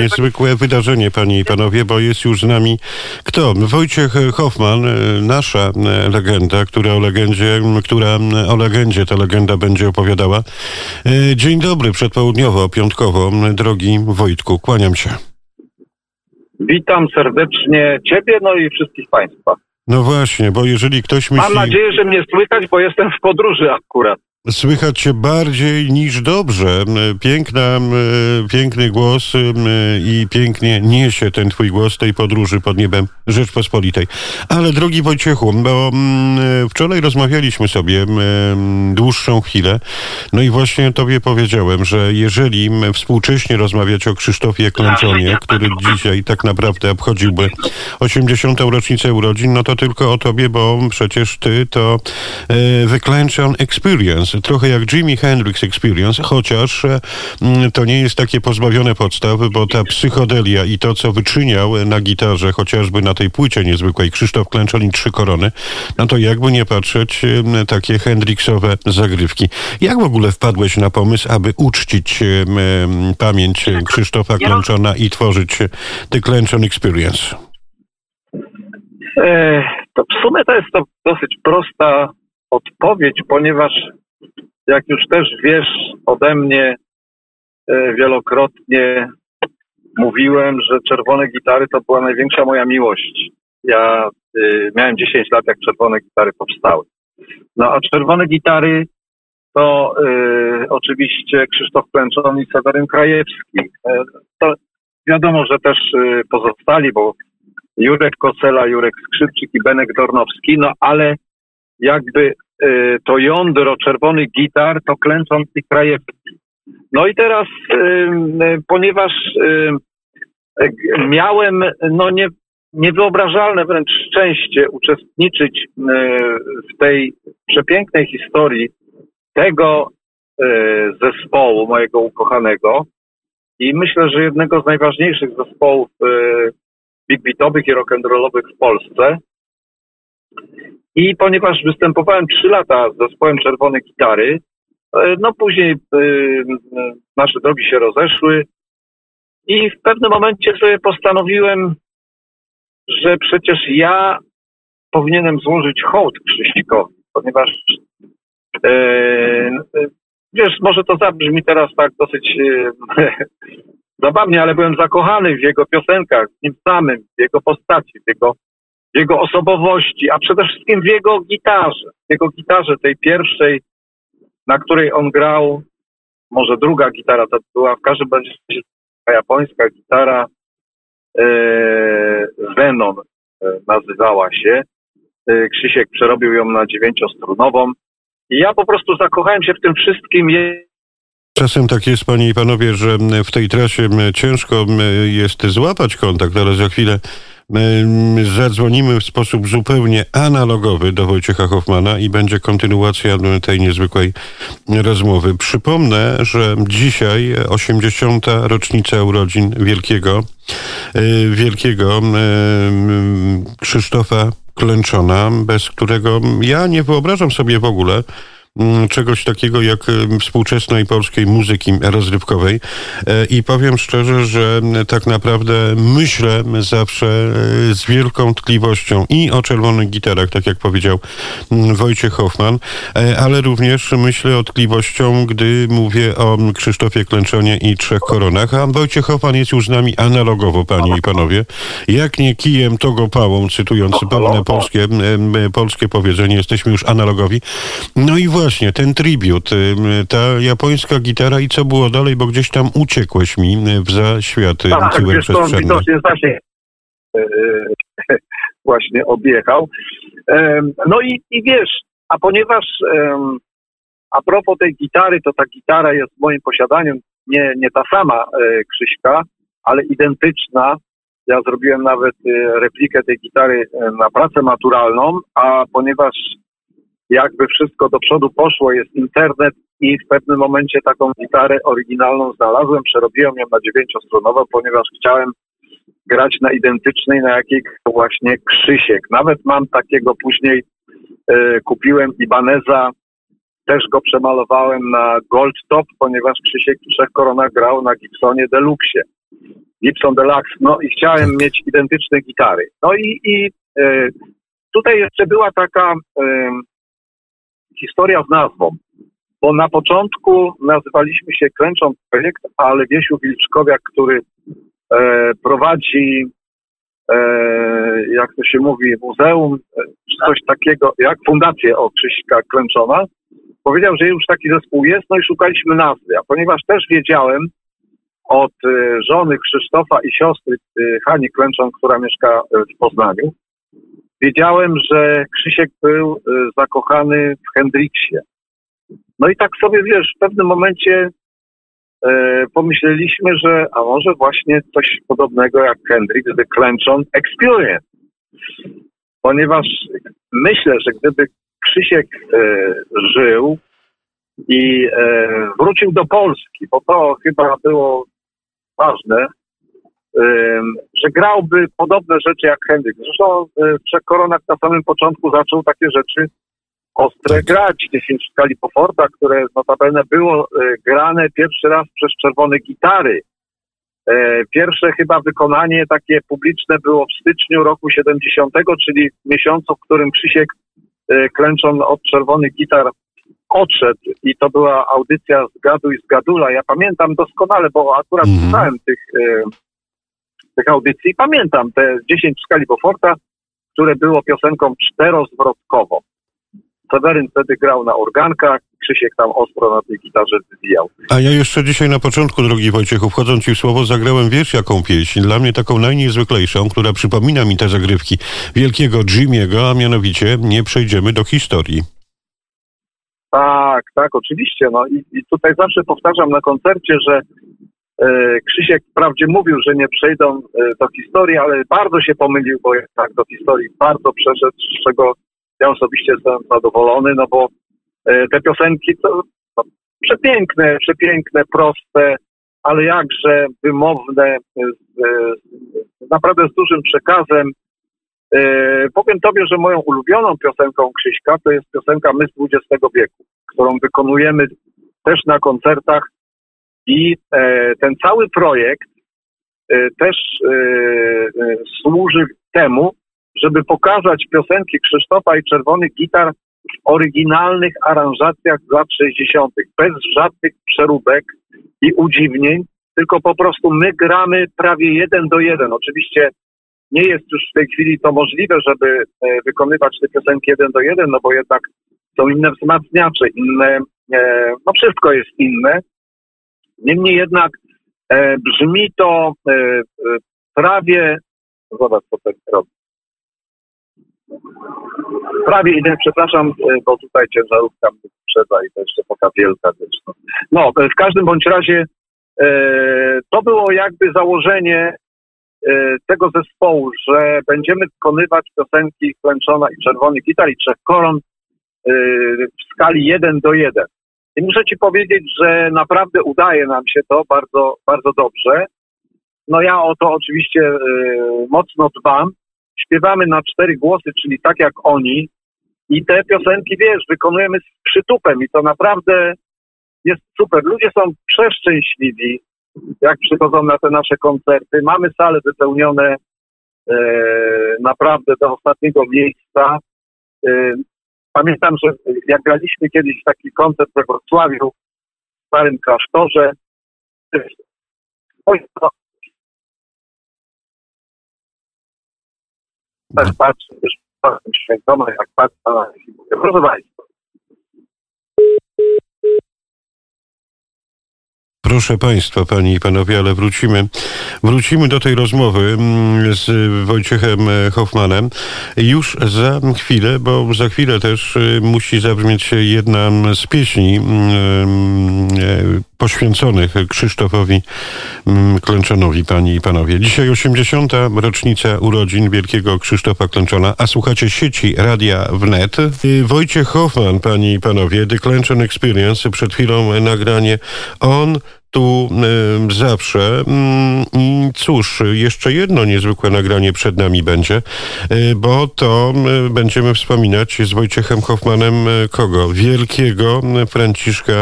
Niezwykłe wydarzenie, panie i panowie, bo jest już z nami kto? Wojciech Hoffman, e, nasza e, legenda, która o legendzie, która o legendzie ta legenda będzie opowiadała. Dzień dobry, przedpołudniowo, piątkowo. Drogi Wojtku, kłaniam się. Witam serdecznie Ciebie, no i wszystkich Państwa. No właśnie, bo jeżeli ktoś myśli... Mam nadzieję, że mnie słychać, bo jestem w podróży akurat. Słychać się bardziej niż dobrze. Piękna, piękny głos i pięknie niesie ten twój głos tej podróży pod niebem Rzeczpospolitej. Ale drogi Wojciechu, bo wczoraj rozmawialiśmy sobie dłuższą chwilę, no i właśnie tobie powiedziałem, że jeżeli współcześnie rozmawiać o Krzysztofie Klęczonie, który dzisiaj tak naprawdę obchodziłby 80. rocznicę urodzin, no to tylko o tobie, bo przecież ty to wyklęczon experience trochę jak Jimi Hendrix Experience, chociaż e, mm, to nie jest takie pozbawione podstawy, bo ta psychodelia i to, co wyczyniał na gitarze, chociażby na tej płycie niezwykłej Krzysztof Klęczolin Trzy Korony, no to jakby nie patrzeć, e, takie Hendrixowe zagrywki. Jak w ogóle wpadłeś na pomysł, aby uczcić e, pamięć Krzysztofa Klęczona i tworzyć The Klęczon Experience? To w sumie to jest to dosyć prosta odpowiedź, ponieważ jak już też wiesz ode mnie e, wielokrotnie mówiłem, że czerwone gitary to była największa moja miłość. Ja y, miałem 10 lat, jak czerwone gitary powstały. No a czerwone gitary to y, oczywiście Krzysztof Klęczon i Seweryn Krajewski. To wiadomo, że też pozostali, bo Jurek Kocela, Jurek Skrzypczyk i Benek Dornowski, no ale jakby Y, to jądro czerwonych gitar to klęcząc i krajewki. No i teraz, y, y, ponieważ miałem no nie, niewyobrażalne wręcz szczęście uczestniczyć w tej przepięknej historii tego zespołu mojego ukochanego i myślę, że jednego z najważniejszych zespołów big beatowych i rock'n'rollowych w Polsce, i ponieważ występowałem trzy lata z zespołem Czerwone Gitary, e, no później y, nasze drogi się rozeszły i w pewnym momencie sobie postanowiłem, że przecież ja powinienem złożyć hołd Krzyśnikowi, ponieważ e, wiesz, może to zabrzmi teraz tak dosyć e, zabawnie, ale byłem zakochany w jego piosenkach, w nim samym, w jego postaci, w jego jego osobowości, a przede wszystkim w jego gitarze. W jego gitarze, tej pierwszej, na której on grał, może druga gitara to była, w każdym razie japońska gitara e, e, nazywała się. E, Krzysiek przerobił ją na dziewięciostrunową i ja po prostu zakochałem się w tym wszystkim. Czasem tak jest, panie i panowie, że w tej trasie ciężko jest złapać kontakt, ale za chwilę zadzwonimy w sposób zupełnie analogowy do Wojciecha Hoffmana i będzie kontynuacja tej niezwykłej rozmowy. Przypomnę, że dzisiaj 80. rocznica urodzin wielkiego, e, wielkiego Krzysztofa Klęczona, bez którego ja nie wyobrażam sobie w ogóle, czegoś takiego jak współczesnej polskiej muzyki rozrywkowej e, i powiem szczerze, że tak naprawdę myślę zawsze e, z wielką tkliwością i o czerwonych gitarach, tak jak powiedział Wojciech Hoffman, e, ale również myślę o tkliwością, gdy mówię o Krzysztofie Klęczonie i Trzech Koronach, a Wojciech Hoffman jest już z nami analogowo, panie i panowie. Jak nie kijem, to go pałą, cytując pewne polskie, polskie powiedzenie, jesteśmy już analogowi. No i właśnie właśnie, ten tribut, ta japońska gitara i co było dalej, bo gdzieś tam uciekłeś mi w zaświaty tak, cyberprzestrzenne. widocznie właśnie e, właśnie objechał. No i, i wiesz, a ponieważ a propos tej gitary, to ta gitara jest w moim posiadaniu nie, nie ta sama e, Krzyśka, ale identyczna. Ja zrobiłem nawet e, replikę tej gitary na pracę maturalną, a ponieważ jakby wszystko do przodu poszło, jest internet i w pewnym momencie taką gitarę oryginalną znalazłem, przerobiłem ją na dziewięciostronową, ponieważ chciałem grać na identycznej, na jakiej właśnie Krzysiek. Nawet mam takiego później, e, kupiłem Ibaneza, też go przemalowałem na Gold Top, ponieważ Krzysiek w Trzech Koronach grał na Gibsonie Deluxe. Gibson Deluxe, no i chciałem mieć identyczne gitary. No i, i e, tutaj jeszcze była taka historia z nazwą, bo na początku nazywaliśmy się Klęcząc Projekt, ale Wiesiu Wilczkowiak, który e, prowadzi, e, jak to się mówi, muzeum, e, czy coś takiego, jak fundację o Krzyśka Klęczona, powiedział, że już taki zespół jest, no i szukaliśmy nazwy, a ponieważ też wiedziałem od e, żony Krzysztofa i siostry e, Hani Klęczon, która mieszka w Poznaniu, wiedziałem, że Krzysiek był e, zakochany w Hendriksie. No i tak sobie, wiesz, w pewnym momencie e, pomyśleliśmy, że a może właśnie coś podobnego jak Hendrix, The Clenchon Experience. Ponieważ myślę, że gdyby Krzysiek e, żył i e, wrócił do Polski, bo to chyba było ważne, że grałby podobne rzeczy jak Hendrix. Zresztą przed Koronak na samym początku zaczął takie rzeczy ostre tak. grać. 10 skali Poforta, które notabene było grane pierwszy raz przez czerwone gitary. Pierwsze chyba wykonanie takie publiczne było w styczniu roku 70, czyli w miesiącu, w którym Krzysiek klęcząc od czerwonych gitar odszedł i to była audycja z Gadu i z Gadula. Ja pamiętam doskonale, bo akurat mm. słuchałem tych, e, tych audycji. Pamiętam te 10 w skali Beauforta, które było piosenką czterozwrotkową. Seweryn wtedy grał na organkach, Krzysiek tam ostro na tej gitarze wywijał. A ja jeszcze dzisiaj na początku, drogi Wojciechu, wchodząc Ci w słowo, zagrałem wiesz jaką pieśń, dla mnie taką najniezwyklejszą, która przypomina mi te zagrywki wielkiego Jimiego, a mianowicie Nie przejdziemy do historii. Tak, tak, oczywiście. No i, i tutaj zawsze powtarzam na koncercie, że Krzysiek wprawdzie mówił, że nie przejdą e, do historii, ale bardzo się pomylił, bo tak do historii bardzo przeszedł, z czego ja osobiście jestem zadowolony, no bo e, te piosenki to no, przepiękne, przepiękne, proste, ale jakże wymowne, z, z, naprawdę z dużym przekazem. E, powiem Tobie, że moją ulubioną piosenką Krzyśka to jest piosenka Mysł XX wieku, którą wykonujemy też na koncertach i e, ten cały projekt e, też służy temu, żeby pokazać piosenki Krzysztofa i Czerwonych Gitar w oryginalnych aranżacjach z lat 60., bez żadnych przeróbek i udziwnień, tylko po prostu my gramy prawie jeden do jeden. Oczywiście nie jest już w tej chwili to możliwe, żeby e, wykonywać te piosenki jeden do jeden, no bo jednak są inne wzmacniacze, inne, e, no wszystko jest inne. Niemniej jednak e, brzmi to prawie, zobacz co ten robi. Prawie idę, przepraszam, bo tutaj ciężarówka sprzeda i to jeszcze taka wielka też. No, w każdym bądź razie to było jakby założenie E, tego zespołu, że będziemy wykonywać piosenki Klęczona i Czerwony Gitar i Trzech Koron e, w skali 1 do 1. I muszę Ci powiedzieć, że naprawdę udaje nam się to bardzo, bardzo dobrze. No ja o to oczywiście e, mocno dbam. Śpiewamy na cztery głosy, czyli tak jak oni. I te piosenki, wiesz, wykonujemy z przytupem i to naprawdę jest super. Ludzie są przeszczęśliwi jak przychodzą na te nasze koncerty. Mamy sale wypełnione e, naprawdę do ostatniego miejsca. E, pamiętam, że jak graliśmy kiedyś taki koncert we Wrocławiu w starym klasztorze, tak patrzę, już świętoma, jak patrzę proszę Państwa, Proszę Państwa, Panie i Panowie, ale wrócimy, wrócimy do tej rozmowy mm, z Wojciechem Hoffmanem. Już za chwilę, bo za chwilę też y, musi zabrzmieć jedna z pieśni mm, y, poświęconych Krzysztofowi mm, Klęczonowi, Panie i Panowie. Dzisiaj 80. rocznica urodzin wielkiego Krzysztofa Klęczona, a słuchacie sieci Radia Wnet. Y, Wojciech Hoffman, Panie i Panowie, The Klęczon Experience, przed chwilą nagranie On tu zawsze. Mm, I cóż, jeszcze jedno niezwykłe nagranie przed nami będzie, y, bo to będziemy wspominać z Wojciechem Hoffmanem kogo? Wielkiego Franciszka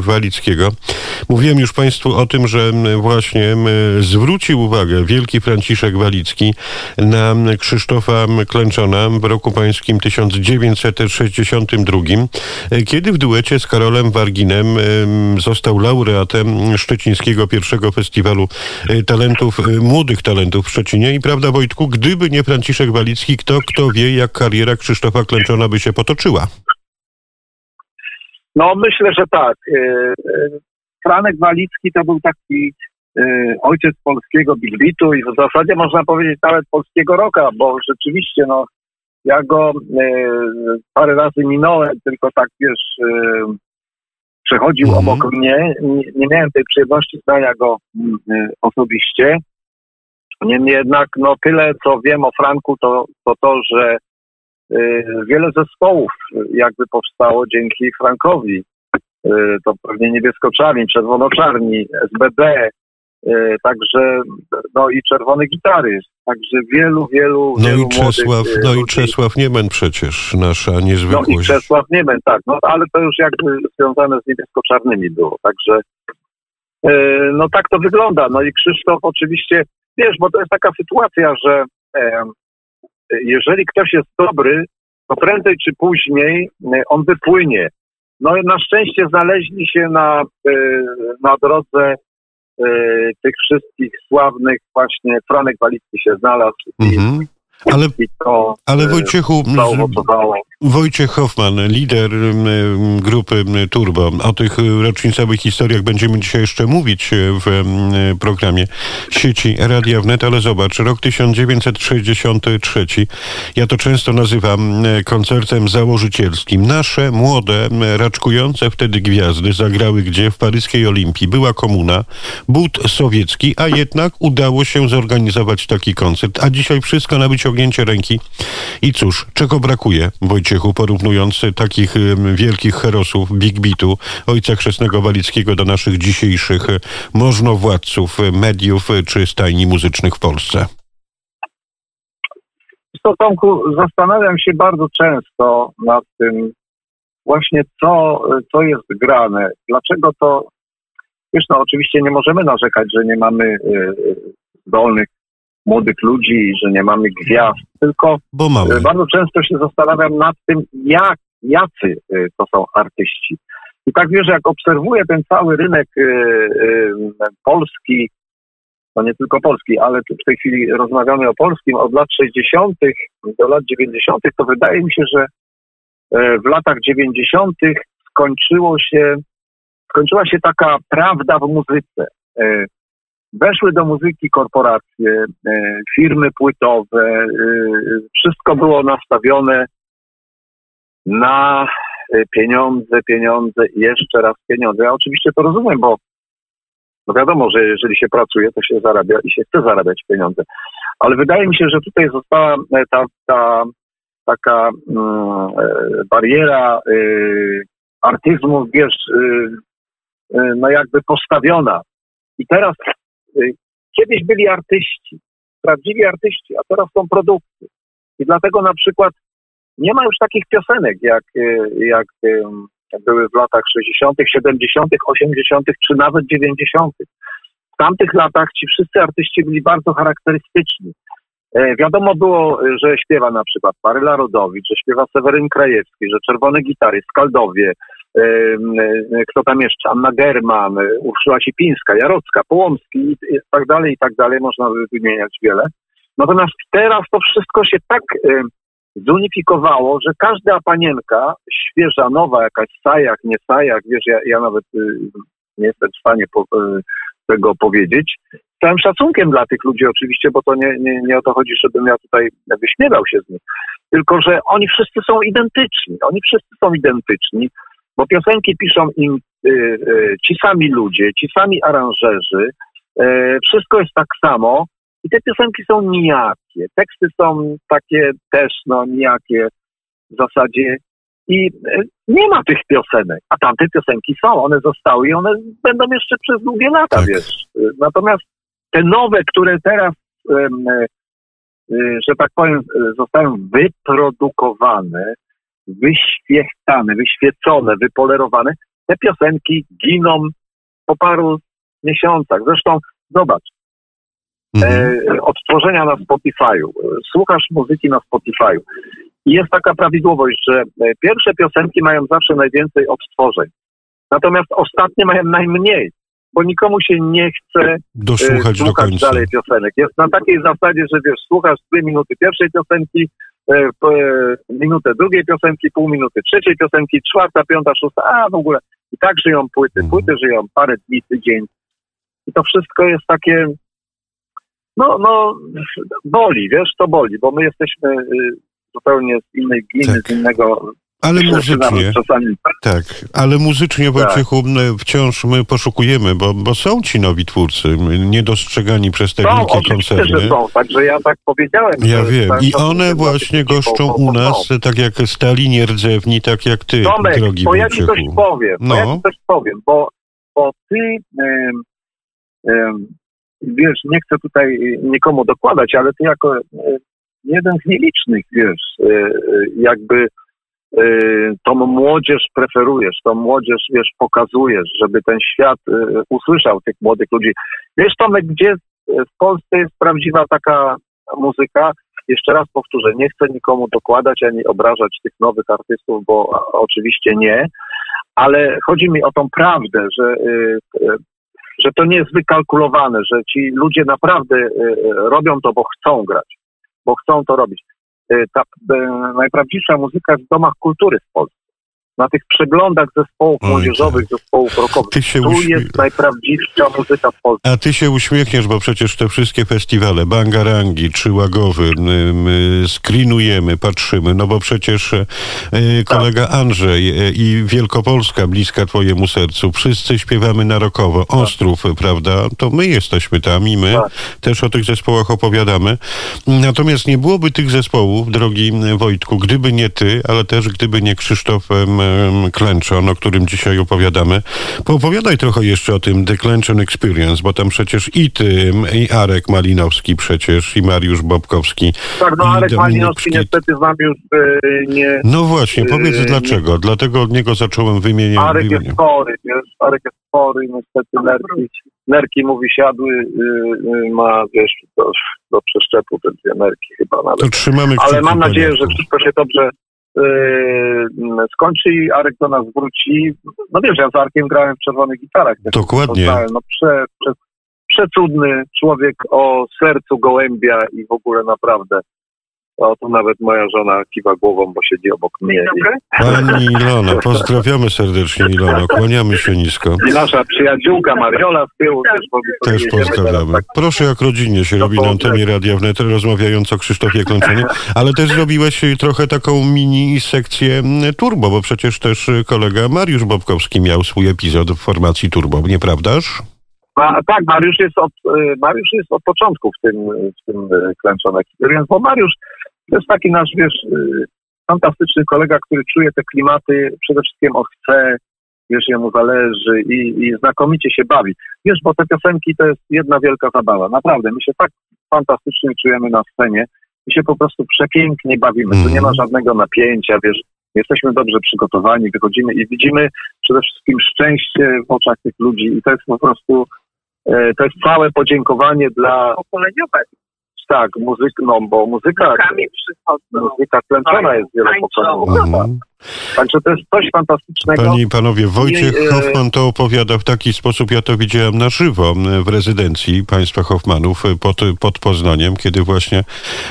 Walickiego. Mówiłem już Państwu o tym, że właśnie zwrócił uwagę wielki Franciszek Walicki na Krzysztofa Klęczona w roku pańskim 1962, kiedy w duecie z Karolem Warginem został laureatem szczecińskiego pierwszego festiwalu e, talentów, e, młodych talentów w Szczecinie. I prawda, Wojtku, gdyby nie Franciszek Walicki, kto, kto wie, jak kariera Krzysztofa Klęczona by się potoczyła? No, myślę, że tak. E, Franek Walicki to był taki ojciec polskiego big i w zasadzie można powiedzieć nawet polskiego roka, bo rzeczywiście, no, ja go parę razy minąłem, tylko tak, wiesz, przechodził mhm. obok mnie. Nie, nie, miałem tej przyjemności znania go mm, y, osobiście. Niemniej jednak, no tyle co wiem o Franku, to to, to że y, wiele zespołów jakby powstało dzięki Frankowi. Y, to pewnie niebiesko-czarni, czerwono-czarni, SBD, także, no i czerwone gitary. Także wielu, wielu. No wielu i Czesław, młodych, no i Czesław Niemen przecież, nasza niezwykłość. No i Czesław Niemen, tak, no ale to już jakby związane z niebiesko-czarnymi było. Także, e, no tak to wygląda. No i Krzysztof oczywiście, wiesz, bo to jest taka sytuacja, że e, jeżeli ktoś jest dobry, to prędzej czy później on wypłynie. No i na szczęście znaleźli się na, na drodze tych wszystkich sławnych właśnie Franek Walicki się znalazł mhm. i ale, ale Wojciechu, Wojciech Hoffman, lider grupy Turbo, o tych rocznicowych historiach będziemy dzisiaj jeszcze mówić w programie sieci Radia Wnet, ale zobacz, rok 1963, ja to często nazywam koncertem założycielskim. Nasze młode, raczkujące wtedy gwiazdy zagrały gdzie? W paryskiej Olimpii. Była komuna, but sowiecki, a jednak udało się zorganizować taki koncert. A dzisiaj wszystko na wyciągnięcie wyciągnięcie ręki. I cóż, czego brakuje, Wojciechu, porównując takich wielkich herosów Big Beatu, ojca chrzestnego Walickiego do naszych dzisiejszych możnowładców mediów czy stajni muzycznych w Polsce? To Tomku, zastanawiam się bardzo często nad tym właśnie, co, co jest grane. Dlaczego to... Wiesz, no oczywiście nie możemy narzekać, że nie mamy zdolnych młodych ludzi, że nie mamy gwiazd, tylko Bo mamy. bardzo często się zastanawiam nad tym, jak, jacy y, to są artyści. I tak wiesz, jak obserwuję ten cały rynek y, polski, no nie tylko polski, ale w tej chwili rozmawiamy o polskim, od lat 60. do lat 90., to wydaje mi się, że w latach 90. skończyło się, skończyła się taka prawda w muzyce. Weszły do muzyki korporacje, e, firmy płytowe, e, wszystko było nastawione na e, pieniądze, pieniądze i jeszcze raz pieniądze. Ja oczywiście to rozumiem, bo no wiadomo, że jeżeli się pracuje, to się zarabia i się chce zarabiać pieniądze. Ale wydaje mi się, że tutaj została ta, ta taka mm, bariera y, artyzmu, wiesz, y, y, no jakby postawiona. I teraz kiedyś byli artyści, prawdziwi artyści, a teraz są produkty. I dlatego na przykład nie ma już takich piosenek, jak, y, jak były w latach 60., 70., 80., czy nawet 90. W tamtych latach ci wszyscy artyści byli bardzo charakterystyczni. E, wiadomo było, że śpiewa na przykład Maryla Rodowicz, że śpiewa Seweryn Krajewski, że Czerwone Gitary, Skaldowie, kto tam jeszcze, Anna German, Urszula Sipińska, Jarocka, Połomski i tak dalej, i tak dalej, można wymieniać wiele. Natomiast teraz to wszystko się tak e, zunifikowało, że każda panienka, świeża, nowa, jakaś sajak, nie sajak, wiesz, ja, ja nawet nie jestem w stanie po, tego powiedzieć, całym szacunkiem dla tych ludzi oczywiście, bo to nie, nie, nie o to chodzi, żebym ja tutaj wyśmiewał się z nich, tylko że oni wszyscy są identyczni. Oni wszyscy są identyczni, bo piosenki piszą im y, y, ci sami ludzie, ci sami aranżerzy, y, wszystko jest tak samo i te piosenki są nijakie. Teksty są takie też no nijakie w zasadzie i nie ma tych piosenek, a tamte piosenki są, one zostały i one będą jeszcze przez długie lata, tak. wiesz. Natomiast te nowe, które teraz, że tak powiem, zostają wyprodukowane, wyświechtane, wyświecone, wypolerowane, te piosenki giną po paru miesiącach. Zresztą zobacz, mhm. e, odtworzenia na Spotify'u. Słuchasz muzyki na Spotify'u. I jest taka prawidłowość, że e, pierwsze piosenki mają zawsze najwięcej odtworzeń. Natomiast ostatnie mają najmniej, bo nikomu się nie chce e, Dosłuchać słuchać do dalej piosenek. Jest na takiej zasadzie, że wiesz, słuchasz dwie minuty pierwszej piosenki, e, e, minutę drugiej piosenki, pół minuty trzeciej piosenki, czwarta, piąta, szósta, a w ogóle. I tak żyją płyty. Mhm. Płyty żyją parę dni, tydzień. I to wszystko jest takie, no, no, boli, wiesz, to boli, bo my jesteśmy y, zupełnie z innej gliny, tak. z innego ale muzycznie. Tak, ale muzycznie Wojciechu tak. wciąż my poszukujemy, bo, bo są ci nowi twórcy, niedostrzegani przez te są, wielkie koncerny. Że są, także ja tak powiedziałem. Ja wiem. I one właśnie goszczą u nas, tak jak stali nierdzewni, tak jak ty, Tomek, drogi bo ja ci coś powiem, no. bo ja ci coś powiem, bo, bo ty wiesz, nie chcę tutaj nikomu dokładać, ale ty jako jeden z nielicznych, wiesz, e, jakby tą młodzież preferujesz, tą młodzież, wiesz, pokazujesz, żeby ten świat usłyszał tych młodych ludzi. Wiesz, Tomek, gdzie w Polsce jest prawdziwa taka muzyka? Jeszcze raz powtórzę, nie chcę nikomu dokładać ani obrażać tych nowych artystów, bo oczywiście nie, ale chodzi mi o tą prawdę, że że to nie jest wykalkulowane, że ci ludzie naprawdę robią to, bo chcą grać, bo chcą to robić. E, ta najprawdziwsza muzyka w domach kultury w Polsce na tych przeglądach zespołów Oj, młodzieżowych, tak. zespołów rockowych. Ty się tu uśmie... jest najprawdziwsza muzyka w Polsce. A ty się uśmiechniesz, bo przecież te wszystkie festiwale, Bangarangi, czy Łagowy, my screenujemy, patrzymy, no bo przecież y, kolega tak. Andrzej y, i Wielkopolska, bliska twojemu sercu, wszyscy śpiewamy na rokowo. Tak. Ostrów, tak. prawda? To my jesteśmy tam i my tak. też o tych zespołach opowiadamy. Natomiast nie byłoby tych zespołów, drogi Wojtku, gdyby nie ty, ale też gdyby nie Krzysztof Klęczon, o którym dzisiaj opowiadamy. Poopowiadaj trochę jeszcze o tym The Klęczon Experience, bo tam przecież i ty, i Arek Malinowski przecież, i Mariusz Bobkowski. Tak, no Arek Malinowski niestety z nami już e, nie... No właśnie, powiedz e, dlaczego. Nie... Dlatego od niego zacząłem wymieniać. Arek jest chory, wiesz, Arek jest chory, niestety nerki, nerki mówi siadły, y, y, ma, wiesz, do, do przeszczepu te dwie nerki chyba nawet. To trzymamy Ale mam nadzieję, że wszystko się dobrze Yy, skończy i Arek do nas wróci. No wiesz, ja z Arkiem grałem w czerwonych gitarach. Dokładnie. No, prze, prze, przecudny człowiek o sercu gołębia i w ogóle naprawdę o, tu nawet moja żona kiwa głową, bo siedzi obok mnie. Pani Ilona, pozdrawiamy serdecznie Ilona, kłaniamy się nisko. I nasza przyjaciółka Mariola z tyłu też, też pozdrawiamy. Tak. Proszę, jak rodzinnie się robi na antenie Radia Wnet, rozmawiając o Krzysztofie Klęczenie, ale też zrobiłeś trochę taką mini sekcję Turbo, bo przecież też kolega Mariusz Bobkowski miał swój epizod w formacji Turbo, nieprawdaż? A, tak, Mariusz jest, od, y, Mariusz jest od początku w tym, w tym y, Klęczone Experience, bo Mariusz to jest taki nasz, wiesz, y, fantastyczny kolega, który czuje te klimaty, przede wszystkim on chce, wiesz, jemu zależy i, i znakomicie się bawi. Wiesz, bo te piosenki to jest jedna wielka zabawa. Naprawdę, my się tak fantastycznie czujemy na scenie. My się po prostu przepięknie bawimy. Tu nie ma mhm. żadnego napięcia, wiesz, jesteśmy dobrze przygotowani, wychodzimy i widzimy przede wszystkim szczęście w oczach tych ludzi i to jest po prostu, e, to jest całe podziękowanie dla... Pokoleniowe tak, muzyk, no bo muzyka, muzyka klęczona jest wielopokoleniowa. Mhm. Także to jest coś fantastycznego. Panie i panowie, Wojciech I, e, Hoffman to opowiada w taki sposób, ja to widziałem na żywo w rezydencji państwa Hoffmanów pod, pod Poznaniem, kiedy właśnie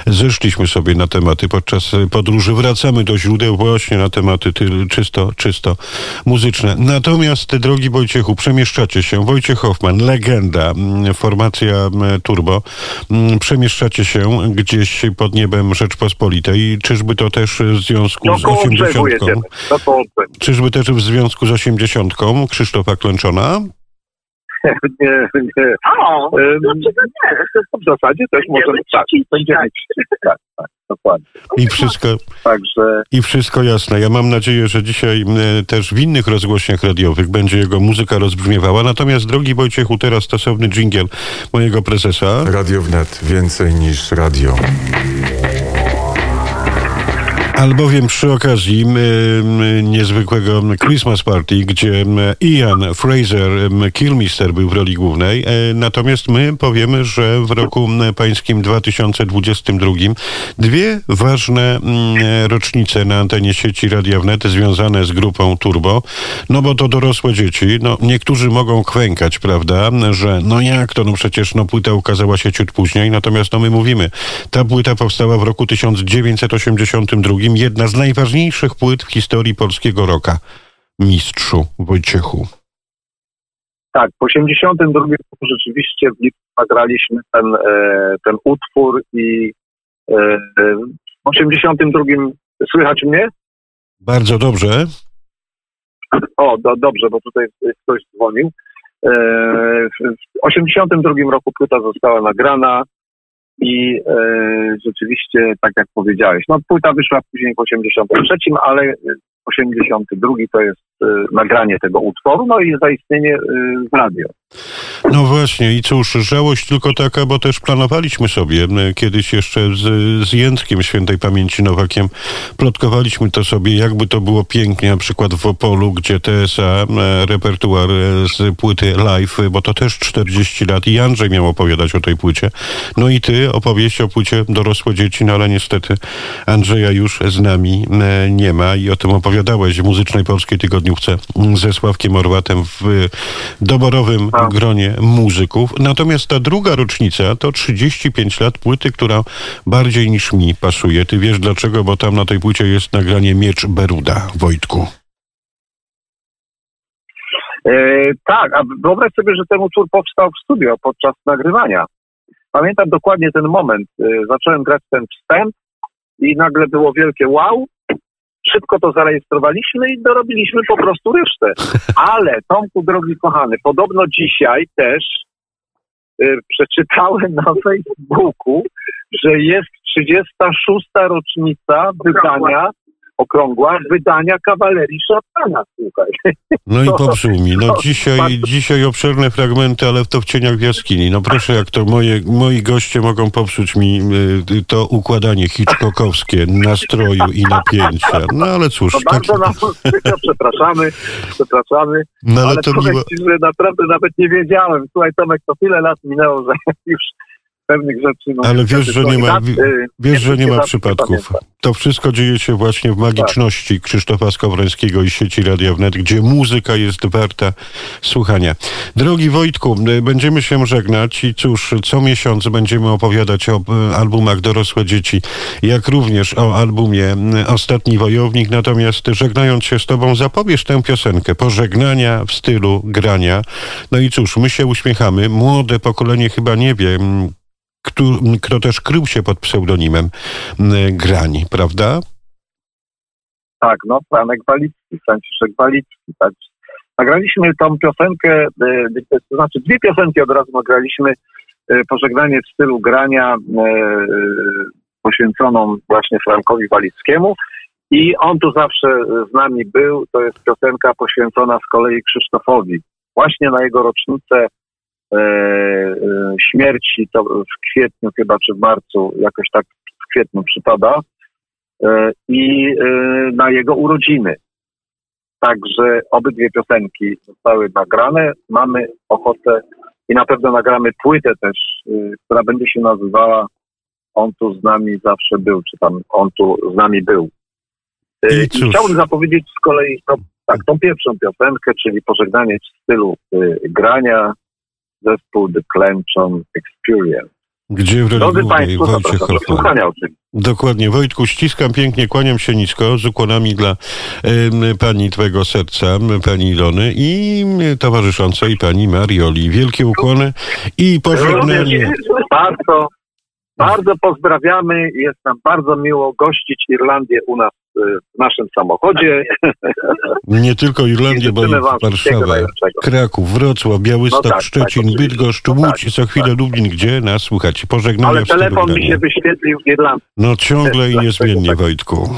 zeszliśmy sobie na tematy podczas podróży. Wracamy do źródeł właśnie na tematy czysto, czysto muzyczne. Natomiast, drogi Wojciechu, przemieszczacie się. Wojciech Hoffman, legenda, formacja Turbo. Przemieszczacie się gdzieś pod niebem Rzeczpospolitej. Czyżby to też w związku no, z 80 jedziemy. No to Czyżby też w związku z osiemdziesiątką Krzysztofa Klęczona? nie, nie. O, Em, dlaczego nie? W zasadzie też możemy tak, będziemy tak, tak, dokładnie. I wszystko, Także I wszystko jasne. Ja mam nadzieję, że dzisiaj też w innych rozgłośniach radiowych będzie jego muzyka rozbrzmiewała. Natomiast, drogi Wojciechu, teraz stosowny dżingiel mojego prezesa. Radio wnet więcej niż radio. Albowiem przy okazji niezwykłego Christmas Party, gdzie Ian Fraser Kilmister był w roli głównej, e, natomiast my powiemy, że w roku pańskim 2022 dwie ważne rocznice na antenie sieci Radia Wnet związane z grupą Turbo, no bo to dorosłe dzieci, no niektórzy mogą kwękać, prawda, że no jak to, no przecież no płyta ukazała się ciut później, natomiast no my mówimy, ta płyta powstała w roku 1982, jedna z najważniejszych płyt w historii polskiego roka. Mistrzu Wojciechu. tak, w 82 roku rzeczywiście w lipcu nagraliśmy ten, e, ten utwór i e, w 82 słychać mnie? Bardzo dobrze. O, do, dobrze, bo tutaj ktoś dzwonił. E, w w 82 roku płyta została nagrana i e, rzeczywiście, tak jak powiedziałeś, no płyta wyszła później w 83, ale 82 to jest e, nagranie tego utworu, no i zaistnienie e, w radio. No właśnie i cóż, żałość tylko taka, bo też planowaliśmy sobie kiedyś jeszcze z, z Jędrkiem Świętej Pamięci Nowakiem, plotkowaliśmy to sobie, jakby to było pięknie, na przykład w Opolu, gdzie TSA, repertuar e, z płyty live, bo to też 40 lat i Andrzej miał opowiadać o tej płycie. No i ty opowieść o płycie Dorosłe Dzieci, no ale niestety Andrzeja już z nami nie ma i o tym opowiadałeś w Muzycznej Polskiej Tygodniówce ze Sławkiem Orłatem w doborowym Tak. Muzyków. Natomiast ta druga rocznica to 35 lat płyty, która bardziej niż mi pasuje. Ty wiesz dlaczego, bo tam na tej płycie jest nagranie Miecz Beruda, Wojtku. E, tak, a wyobraź sobie, że ten utwór powstał w studio podczas nagrywania. Pamiętam dokładnie ten moment. E, zacząłem grać ten wstęp i nagle było wielkie wow. Szybko to zarejestrowaliśmy i dorobiliśmy po prostu resztę. Ale Tomku, drogi kochany, podobno dzisiaj też e, przeczytałem na Facebooku, że jest 36. rocznica wydania, okrągła, wydania kawalerii szatana, słuchaj. No i popsuł mi. No dzisiaj, dzisiaj obszerne fragmenty, ale to w cieniach w jaskini. No proszę, jak to moje, moi goście mogą popsuć mi y, to układanie hitchcockowskie nastroju i napięcia. No ale cóż, No tak, bardzo nam przykro, przepraszamy, przepraszamy, no ale ale to powiem miło. naprawdę nawet nie wiedziałem. Słuchaj Tomek, to tyle lat minęło, że już pewnych rzeczy... No, Ale wiesz, że nie ma- dat, y, Wiesz, że nie ma przypadków. To wszystko dzieje się właśnie w magiczności Krzysztofa Skowrońskiego i sieci Radia Wnet, gdzie muzyka jest warta słuchania. Drogi Wojtku, y, będziemy się żegnać i cóż, co miesiąc będziemy opowiadać o y, albumach Dorosłe Dzieci, jak również o albumie Ostatni Wojownik. Natomiast żegnając się z Tobą, zapowiesz tę piosenkę pożegnania w stylu grania. No i cóż, my się uśmiechamy. Młode pokolenie chyba nie wie, mm, kto, też krył się pod pseudonimem mm, Grani, prawda? Tak, no Franek Walicki, Franciszek Walicki. Tak. Nagraliśmy tą piosenkę, y, y, to znaczy dwie piosenki od razu nagraliśmy. y, Pożegnanie w stylu grania poświęconą właśnie Frankowi Walickiemu. I on tu zawsze z nami był. To jest piosenka poświęcona z kolei Krzysztofowi. Właśnie na jego rocznicę e, e, śmierci, to w kwietniu chyba, czy w marcu, jakoś tak w kwietniu przypada. E, I e, na jego urodziny. Także obydwie piosenki zostały nagrane. Mamy ochotę i na pewno nagramy płytę też, y, która będzie się nazywała On tu z nami zawsze był, czy tam On tu z nami był. Y, I I chciałbym zapowiedzieć z kolei tą, tak, tą pierwszą piosenkę, czyli pożegnanie w stylu y, grania zespół The Clenchon Experience. Gdzie w Drodzy Państwo, Wojciech Hoffman. Dokładnie. Wojtku, ściskam pięknie, kłaniam się nisko, z ukłonami dla em, pani Twojego serca, pani Ilony i towarzyszącej pani Marioli. Wielkie ukłony i pożegnanie. Bardzo Bardzo pozdrawiamy. Jest nam bardzo miło gościć Irlandię u nas y, w naszym samochodzie. Nie tylko Irlandię, bo i Warszawa. Kraków, Wrocław, Białystok, No tak, Szczecin, tak. Bydgoszcz, No Łódź, tak, za chwilę tak. Lublin. Gdzie nas słuchać? Pożegnania Ale telefon mi się wyświetlił w Irlandii. No ciągle i niezmiennie, tak. Wojtku.